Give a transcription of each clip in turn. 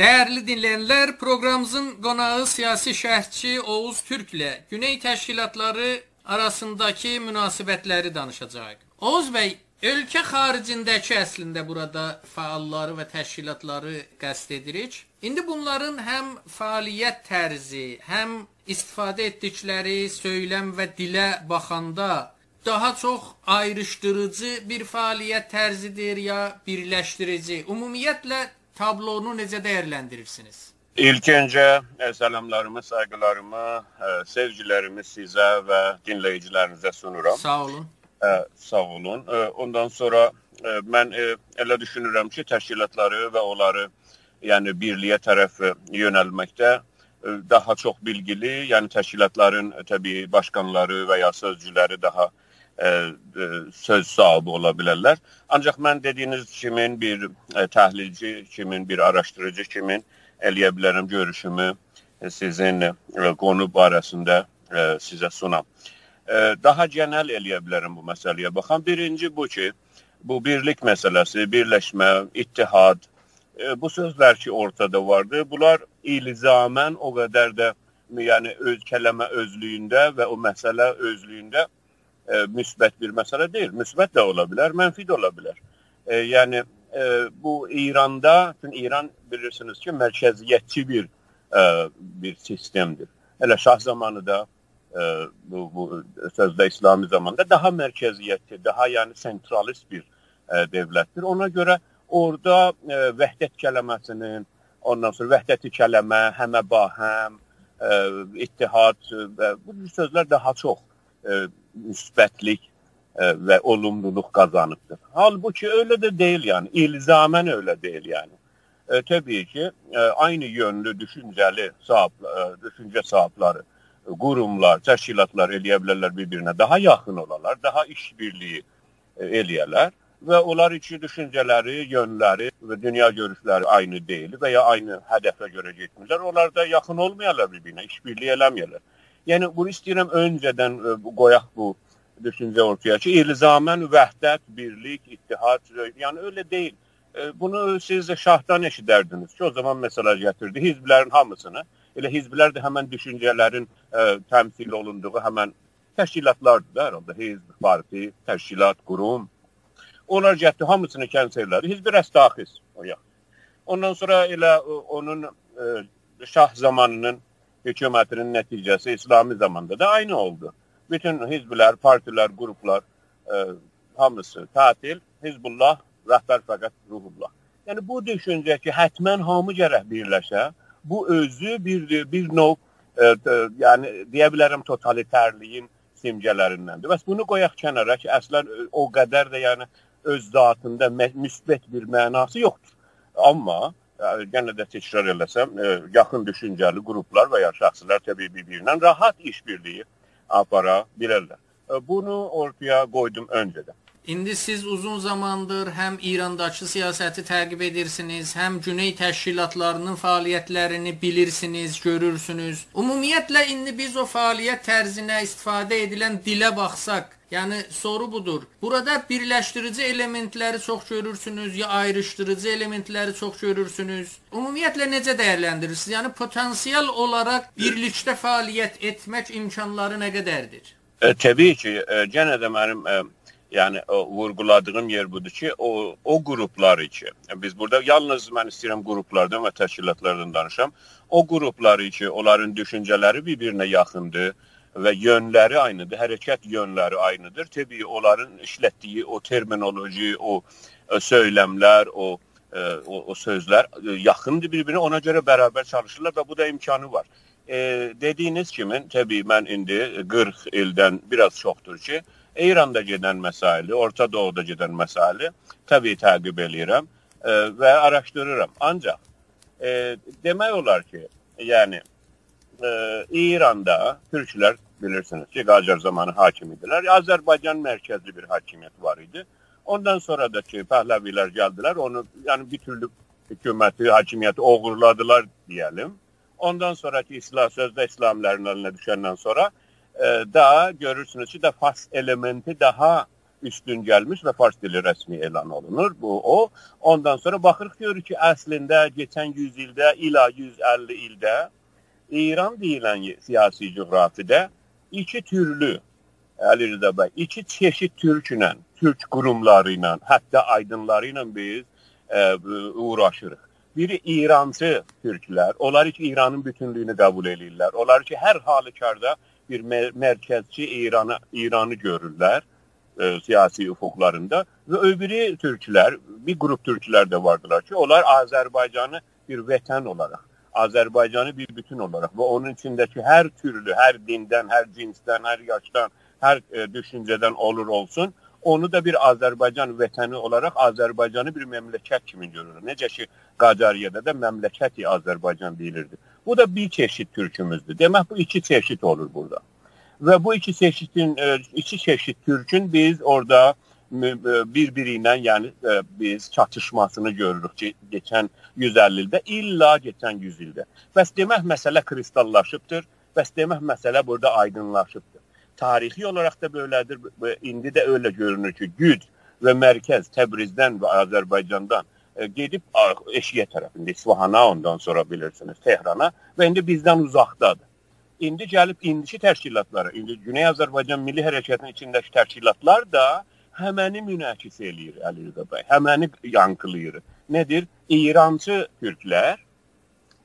Dəyərli dinləyənlər, proqramımızın qonağı siyasi şərhçi Oğuz Türklə Güney təşkilatları arasındakı münasibətləri danışacağıq. Oğuz bəy, ölkə xaricindəki əslində burada fəalları və təşkilatları qəsd edirik. İndi bunların həm fəaliyyət tərzi, həm istifadə etdikləri söyləm və dilə baxanda daha çox ayrışdırıcı bir fəaliyyət tərzidir ya birləşdirici? Ümumiyyətlə tablonu necə dəyərləndirirsiniz? İlk öncə e, salamlarımı, sayğılarımı, e, sevgilərimi sizə və dinləyicilərinizə sunuram. Sağ olun. Ə, e, sağ olun. Ə, ondan sonra ə, mən ə, elə düşünürəm ki, təşkilatları və onları yəni birliyə tərəf yönəlməkdə daha çox bilgili, yəni təşkilatların təbii başqanları və ya sözcüləri daha ə, ə, söz sahibi ola bilərlər. Ancaq mən dediyiniz kimin bir ə, təhlilci, kimin bir araşdırıcı kimin eləyə bilərəm görüşümü sizin ə, qonu barəsində ə, sizə sunam. Ə, daha genel eləyə bilərəm bu məsələyə baxan. Birinci bu ki, bu birlik məsələsi, birləşmə, ittihad, ə, bu sözlər ki ortada vardı, bunlar ilzamən o qədər də yəni öz kəlmə özlüyündə və o məsələ özlüyündə e, müsbət bir məsələ deyil. Müsbət də ola bilər, mənfi də ola bilər. E, yəni e, bu İranda, çünki İran bilirsiniz ki, mərkəziyyətçi bir e, bir sistemdir. Elə şah zamanı da e, bu, bu sözdə İslami zamanda daha mərkəziyyətli, daha yəni sentralist bir e, dövlətdir. Ona görə orada e, vəhdət kəlməsinin, ondan sonra vəhdəti kəlmə, həmə bahəm, e, ittihad və bu sözlər daha çox e, müsbətlik ə, e, və olumluluq qazanıbdır. Halbuki elə də deyil yəni, ilzamən elə deyil yəni. Ə, e, təbii ki, ə, e, aynı yönlü düşüncəli sahib, ə, düşüncə sahibləri, qurumlar, təşkilatlar eləyə bilərlər bir-birinə daha yaxın olarlar, daha işbirliyi eləyərlər və onlar iki düşüncələri, yönləri və dünya görüşləri aynı deyil və ya aynı hədəfə görə getmirlər. Onlar da yaxın olmayarlar bir-birinə, işbirliyi eləməyərlər. Yəni bunu istəyirəm öncədən ə, e, qoyaq bu düşüncə ortaya ki, ilzamən vəhdət, birlik, ittihad, yəni elə deyil. E, bunu siz şahdan eşidərdiniz ki, o zaman məsələ gətirdi. Hizblərin hamısını, elə hizblər də həmən düşüncələrin ə, e, təmsil olunduğu həmən təşkilatlardır da, herhalde hizb, parti, təşkilat, qurum. Onlar getdi hamısını kənselləri. Hizb rəstaxiz o ya. Ondan sonra elə onun ə, şah zamanının hökumətinin nəticəsi İslami zamanda da aynı oldu. Bütün hizblər, partilər, qruplar e, hamısı tətil, Hizbullah, rəhbər fəqət Ruhullah. Yəni bu düşüncə ki, həttəmən hamı gərək birləşə, bu özü bir bir növ e, e, yəni deyə bilərəm totalitərliyin simgələrindəndir. Bəs bunu qoyaq kənara ki, əslən o qədər də yəni öz zatında müsbət bir mənası yoxdur. Amma yenə də təkrar eləsəm, e, yaxın düşüncəli qruplar və ya şəxslər təbii bir-birinə rahat işbirliyi apara bilərlər. E, bunu ortaya qoydum öncədən. İndi siz uzun zamandır həm İrandakı siyasəti təqib edirsiniz, həm Güney təşkilatlarının fəaliyyətlərini bilirsiniz, görürsünüz. Ümumiyyətlə indi biz o fəaliyyət tərzinə istifadə edilən dilə baxsaq, Yəni soru budur. Burada birləşdirici elementləri çox görürsünüz ya ayrışdırıcı elementləri çox görürsünüz? Ümumiyyətlə necə dəyərləndirirsiniz? Yəni potensial olaraq birlikdə fəaliyyət etmək imkanları nə qədərdir? E, təbii ki, e, yenə də mənim e, yəni o, vurğuladığım yer budur ki, o o qruplar ki, biz burada yalnız mən istəyirəm qruplardan və təşkilatlardan danışam. O qruplar ki, onların düşüncələri bir-birinə yaxındır və yönləri aynıdır, hərəkət yönləri aynıdır. Təbii onların işlətdiyi o terminoloji, o e, söyləmlər, o e, o, o sözlər ə, e, yaxındır bir-birinə, ona görə bərabər çalışırlar və bu da imkanı var. E, dediyiniz kimi, təbii mən indi 40 ildən biraz çoxdur ki, İranda gedən məsaili, Orta Doğuda gedən məsaili təbii təqib eləyirəm e, və araşdırıram. Ancaq e, demək olar ki, yəni e, İranda Türklər bilirsiniz ki, Qacar zamanı hakim idilər. Azərbaycan mərkəzli bir hakimiyyət var idi. Ondan sonra da ki, Pəhləvilər gəldilər, onu yəni bir türlü hökuməti, hakimiyyəti oğurladılar deyəlim. Ondan sonraki İslam sözdə İslamların əlinə düşəndən sonra e, daha görürsünüz ki, də fars elementi daha üstün gəlmiş və fars dili rəsmi elan olunur. Bu o. Ondan sonra baxırıq görürük ki, əslində keçən 100 ildə, ila 150 ildə İran deyilən siyasi coğrafiyada iki türlü Əli Rıza bəy, iki çeşid türklə, türk qurumları ilə, hətta aydınları ilə biz e, uğraşırıq. Biri İrancı türklər, onlar ki İranın bütünlüyünü qəbul edirlər. Onlar ki hər halükarda bir mər mərkəzçi İranı İranı görürlər e, siyasi üfuqlarında və öbürü türklər, bir qrup türklər də vardılar ki, onlar Azərbaycanı bir vətən olaraq Azərbaycanı bir bütün olaraq və onun içindəki hər türlü, hər dindən, hər cinsdən, hər yaşdan, hər e, düşüncədən olur olsun, onu da bir Azərbaycan vətəni olaraq Azərbaycanı bir məmləkət kimi görür. Necə ki Qacariyədə də məmləkəti Azərbaycan deyilirdi. Bu da bir çeşid türkümüzdür. Demək bu iki çeşid olur burada. Və bu iki çeşidin e, iki çeşid türkün biz orada e, bir-biri ilə yəni e, biz çatışmasını görürük ki, keçən 150 ildə, illa keçən 100 ildə. Bəs demək məsələ kristallaşıbdır. Bəs demək məsələ burada aydınlaşıbdır tarixi olaraq da belədir. İndi də elə görünür ki, güc və mərkəz Təbrizdən və Azərbaycandan e, gedib eşiyə tərəfində, İsfahana, ondan sonra bilirsiniz Tehrana və indi bizdən uzaqdadır. İndi gəlib indiki təşkilatları, indi Güney Azərbaycan Milli Hərəkatının içindəki təşkilatlar da həməni münəqis eləyir Əli Rıza bəy. Həməni yankılayır. Nedir? İrancı türklər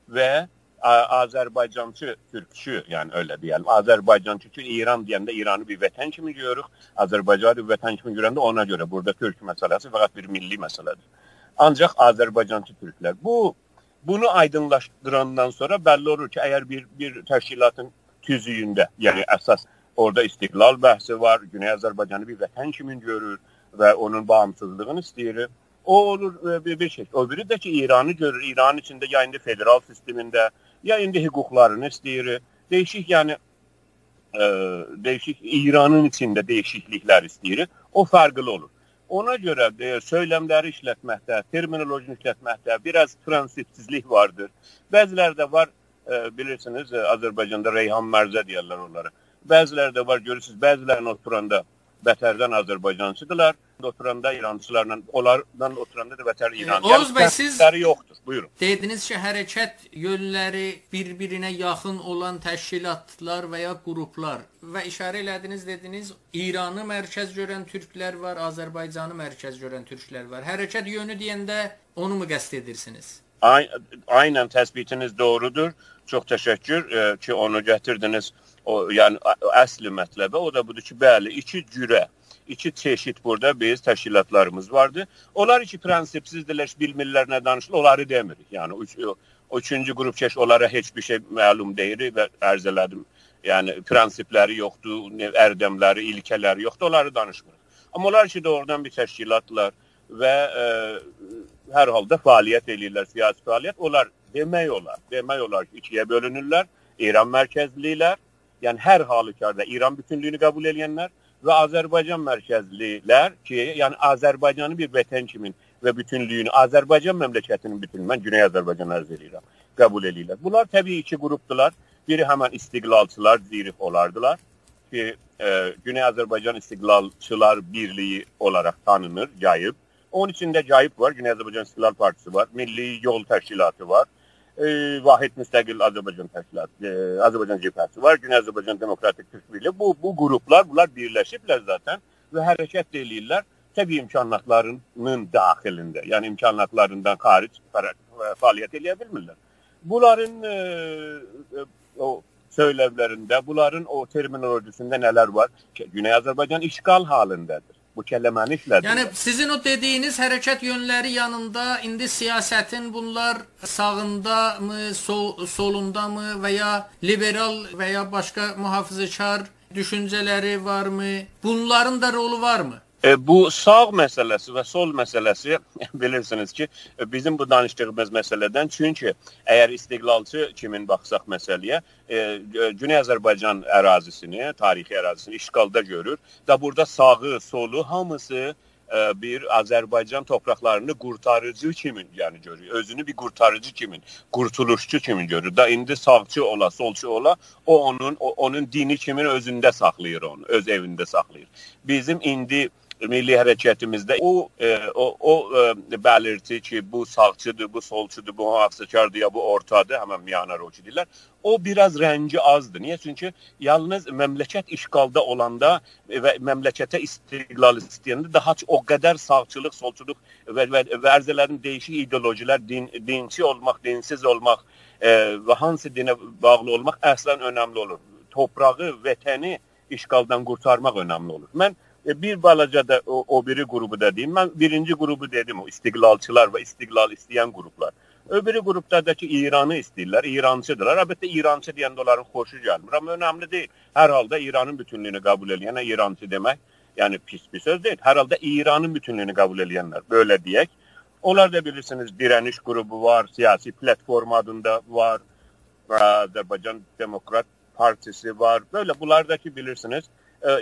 və Azərbaycançı türkçü, yəni elə deyəlim. Azərbaycançı üçün İran deyəndə İranı bir vətən kimi görürük. Azərbaycanı bir vətən kimi görəndə ona görə burada türk məsələsi fəqət bir milli məsələdir. Ancaq Azərbaycançı türklər bu bunu aydınlaşdırandan sonra bəlli olur ki, əgər bir bir təşkilatın tüzüyündə, yəni əsas orada istiqlal bəhsi var, Güney Azərbaycanı bir vətən kimi görür və onun bağımsızlığını istəyir. O olur e, bir, bir şey. O biri də ki, İranı görür. İranın içində ya indi federal sistemində, ya indi hüquqlarını istəyir. Değişik yəni e, değişik İranın içində dəyişikliklər istəyir. O fərqli olur. Ona görə e, söyləmləri işlətməkdə, terminologini işlətməkdə biraz prensipsizlik vardır. Bəzilərdə var, e, bilirsiniz, e, Azərbaycanda Reyhan Mərzə deyirlər onlara. Bəzilərdə var, görürsüz, bəzilərini oturanda bətərdən Azərbaycancıdırlar. Oturanda İrançılarla, onlardan oturanda da bətər İran. Oğuz bəy, siz yoxdur. Buyurun. Dediniz ki, hərəkət yönləri bir-birinə yaxın olan təşkilatlar və ya qruplar və işarə elədiniz, dediniz, İranı mərkəz görən türklər var, Azərbaycanı mərkəz görən türklər var. Hərəkət yönü deyəndə onu mu qəsd edirsiniz? Aynən təsbitiniz doğrudur. Çox təşəkkür e, ki, onu gətirdiniz o yəni əsli mətləbə o da budur ki, bəli, iki cürə, iki çeşid burada biz təşkilatlarımız vardı. Onlar iki prinsipsizdirlər, bilmirlər nə danışır, onları demirik. Yəni üç, o, üçüncü qrup keş onlara heç bir şey məlum deyil və ərz elədim. Yəni prinsipləri yoxdur, ərdəmləri, ilkələri yoxdur, onları danışmırıq. Amma onlar ki, doğrudan bir təşkilatlar və ə, e, hər halda fəaliyyət eləyirlər, siyasi fəaliyyət. Onlar demək olar, demək olar ki, ikiyə bölünürlər. İran mərkəzlilər yəni hər halükarda İran bütünlüyünü qəbul edənlər və Azərbaycan mərkəzlilər ki, yəni Azərbaycanı bir vətən kimi və bütünlüyünü Azərbaycan məmləkətinin bütünlüyünü mən Güney Azərbaycan ərz edirəm, qəbul edirlər. Bunlar təbii iki qrupdular. Biri həmən istiqlalçılar deyirik olardılar ki, e, Güney Azərbaycan İstiqlalçılar Birliyi olaraq tanınır, Cayıb. Onun içində Cayıb var, Güney Azərbaycan İstiqlal Partisi var, Milli Yol Təşkilatı var, e, vahid müstəqil Azərbaycan təşkilatı, e, Azərbaycan cəbhəsi var, Güney Azərbaycan Demokratik Birliyi. Bu bu qruplar, bunlar birləşiblər zaten və hərəkət eləyirlər təbii imkanlarının daxilində, yəni imkanlarından xaric fəaliyyət eləyə bilmirlər. Bunların e, e, o söyləvlərində, bunların o terminolojisində nələr var? Güney Azərbaycan işğal halındadır bu kəlləməni işlədir. Yəni sizin o dediyiniz hərəkət yönləri yanında indi siyasətin bunlar sağındamı, sol, solundamı və ya liberal və ya başqa mühafizəkar düşüncələri varmı? Bunların da rolu varmı? E, bu sağ məsələsi və sol məsələsi bilirsiniz ki, bizim bu danışdığımız məsələdən çünki əgər istiqlalçı kimin baxsaq məsələyə, e, Güney Azərbaycan ərazisini, tarixi ərazisini işğalda görür və burada sağı, solu hamısı e, bir Azərbaycan torpaqlarını qurtarıcı kimi yəni görür. Özünü bir qurtarıcı kimi, qurtuluşçu kimi görür. Da indi sağçı ola, solçu ola, o onun o, onun dini kimi özündə saxlayır onu, öz evində saxlayır. Bizim indi milli hərəkətimizdə o e, o, o e, bəlirti ki, bu sağçıdır, bu solçudur, bu mühafizəkardır ya bu ortadır, həmin Miyana Roçi deyirlər. O biraz rəngi azdır. Niyə? Çünki yalnız məmləkət işğalda olanda və məmləkətə istiqlal istəyəndə daha o qədər sağçılıq, solçuluq və, və, və ərzələrin dəyişik ideologilər, din, dinçi olmaq, dinsiz olmaq e, və hansı dinə bağlı olmaq əslən önəmli olur. Torpağı, vətəni işğaldan qurtarmaq önəmli olur. Mən e, bir balaca da o, o biri qrupu da deyim. Mən birinci qrupu dedim, o istiqlalçılar və istiqlal istəyən qruplar. Öbürü qrupdakı İranı istəyirlər, İrancıdırlar. Əlbəttə İrancı deyəndə onların xoşu gəlmir, amma önəmli deyil. Hər halda İranın bütünlüyünü qəbul edən İrancı demək, yəni pis bir söz deyil. Hər halda İranın bütünlüyünü qəbul edənlər, belə deyək. Onlar da bilirsiniz direniş qrupu var, siyasi platform adında var. Azərbaycan Demokrat Partisi var. Böyle bunlardaki bilirsiniz e,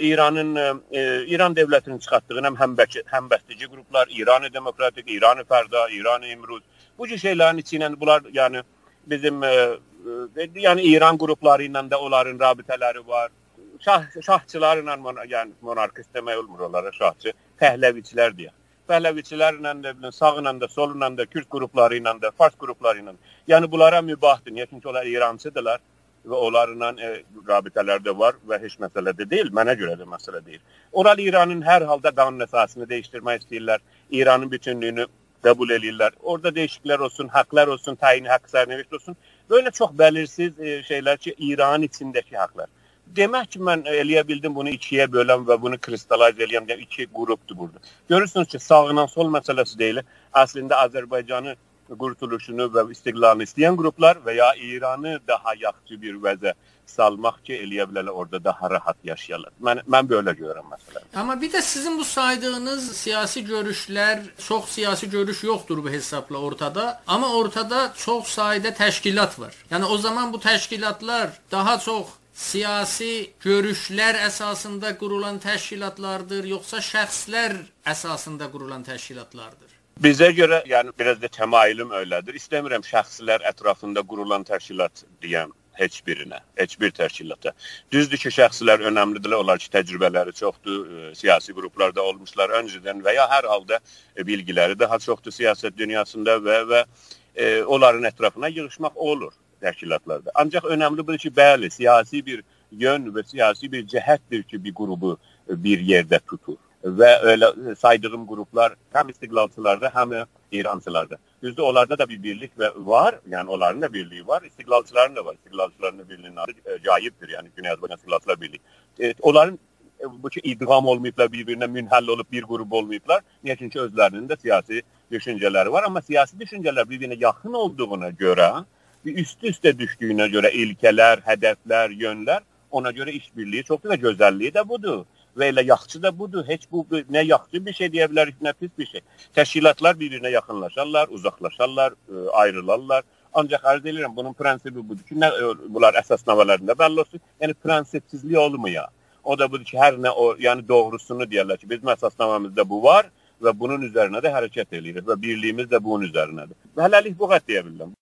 İranın e, İran devletinin çıxartdığı həm həmbəstici qruplar, İranı Demokratik, İranı Fərda, İranı İmruz. Bu cür şeylərin içindən bunlar yəni bizim yəni İran qrupları ilə də onların rabitələri var. Şah şahçılarla yəni monarxist demək olmur onlara şahçı, pəhləviçilər deyək. Pəhləviçilərlə də, sağla da, solunla da, Kürd qrupları ilə də, Fars qrupları ilə. Yəni bunlara mübahdır. Niyə? Çünki onlar İrancıdırlar və onlarla e, rabitələr də var və heç məsələ də deyil. Mənə görə də məsələ deyil. Oral İranın hər halda qanun əsasını dəyişdirmək istəyirlər. İranın bütünlüyünü qəbul edirlər. Orada dəyişikliklər olsun, haqqlar olsun, təyin haqq sərnişin olsun. Böyle çox bəlirsiz e, şeylər ki, İranın içindəki haqqlar. Demək ki, mən eləyə bildim bunu ikiyə böləm və bunu kristalize eləyəm. Yəni iki qrupdur burada. Görürsünüz ki, sağla sol məsələsi deyil. Əslində Azərbaycanı qurtuluşunu və istiqlalını istəyən qruplar və ya İranı daha yaxşı bir vəzə salmaq ki, eləyə bilərlər orada daha rahat yaşayarlar. Mən mən belə görürəm məsələn. Amma bir də sizin bu saydığınız siyasi görüşlər, çox siyasi görüş yoxdur bu hesabla ortada, amma ortada çox sayda təşkilat var. Yəni o zaman bu təşkilatlar daha çox siyasi görüşlər əsasında qurulan təşkilatlardır, yoxsa şəxslər əsasında qurulan təşkilatlardır? Bizə görə, yəni biraz da təmayülüm öylədir. İstəmirəm şəxslər ətrafında qurulan təşkilat deyəm heç birinə, heç bir təşkilata. Düzdür ki, şəxslər önəmlidirlər, onlar ki, təcrübələri çoxdur, e, siyasi qruplarda olmuşlar öncədən və ya hər halda e, bilgiləri daha çoxdur siyasət dünyasında və və e, onların ətrafına yığılmaq olur təşkilatlarda. Ancaq önəmli budur ki, bəli, siyasi bir yön və siyasi bir cəhətdir ki, bir qrupu bir yerdə tutur. Və elə saydığım qruplar həm istiqlalçılarda, həm İrancılarda. Düzdür, onlarda da bir birlik və var, yəni onların da birliyi var, istiqlalçıların da var. İstiqlalçıların da birliyinin adı e, Cayibdir, yəni Güney Azərbaycan İstiqlalçılar Birliyi. E, onların e, bu ki idğam olmayıblar, bir-birinə münhəll olub bir qrup olmayıblar. Niyə? Çünki özlərinin də siyasi düşüncələri var, amma siyasi düşüncələr bir-birinə yaxın olduğuna görə üst-üstə düşdüyünə görə ilkələr, hədəflər, yönlər ona görə işbirliyi çoxdur və gözəlliyi də budur. Və elə yaxşı da budur. Heç bu nə yaxşı bir şey deyə bilərik, nə pis bir şey. Təşkilatlar bir-birinə yaxınlaşarlar, uzaqlaşarlar, ə, e, ayrılarlar. Ancaq arz edirəm bunun prinsipi budur ki, nə e, bunlar əsasnamalarında bəlli olsun. Yəni prinsipsizlik olmuyor. O da budur ki, hər nə o, yəni doğrusunu deyirlər ki, bizim əsasnamamızda bu var və bunun üzərinə də hərəkət edirik və birliyimiz də bunun üzərinədir. Hələlik bu qədər deyə bilərəm.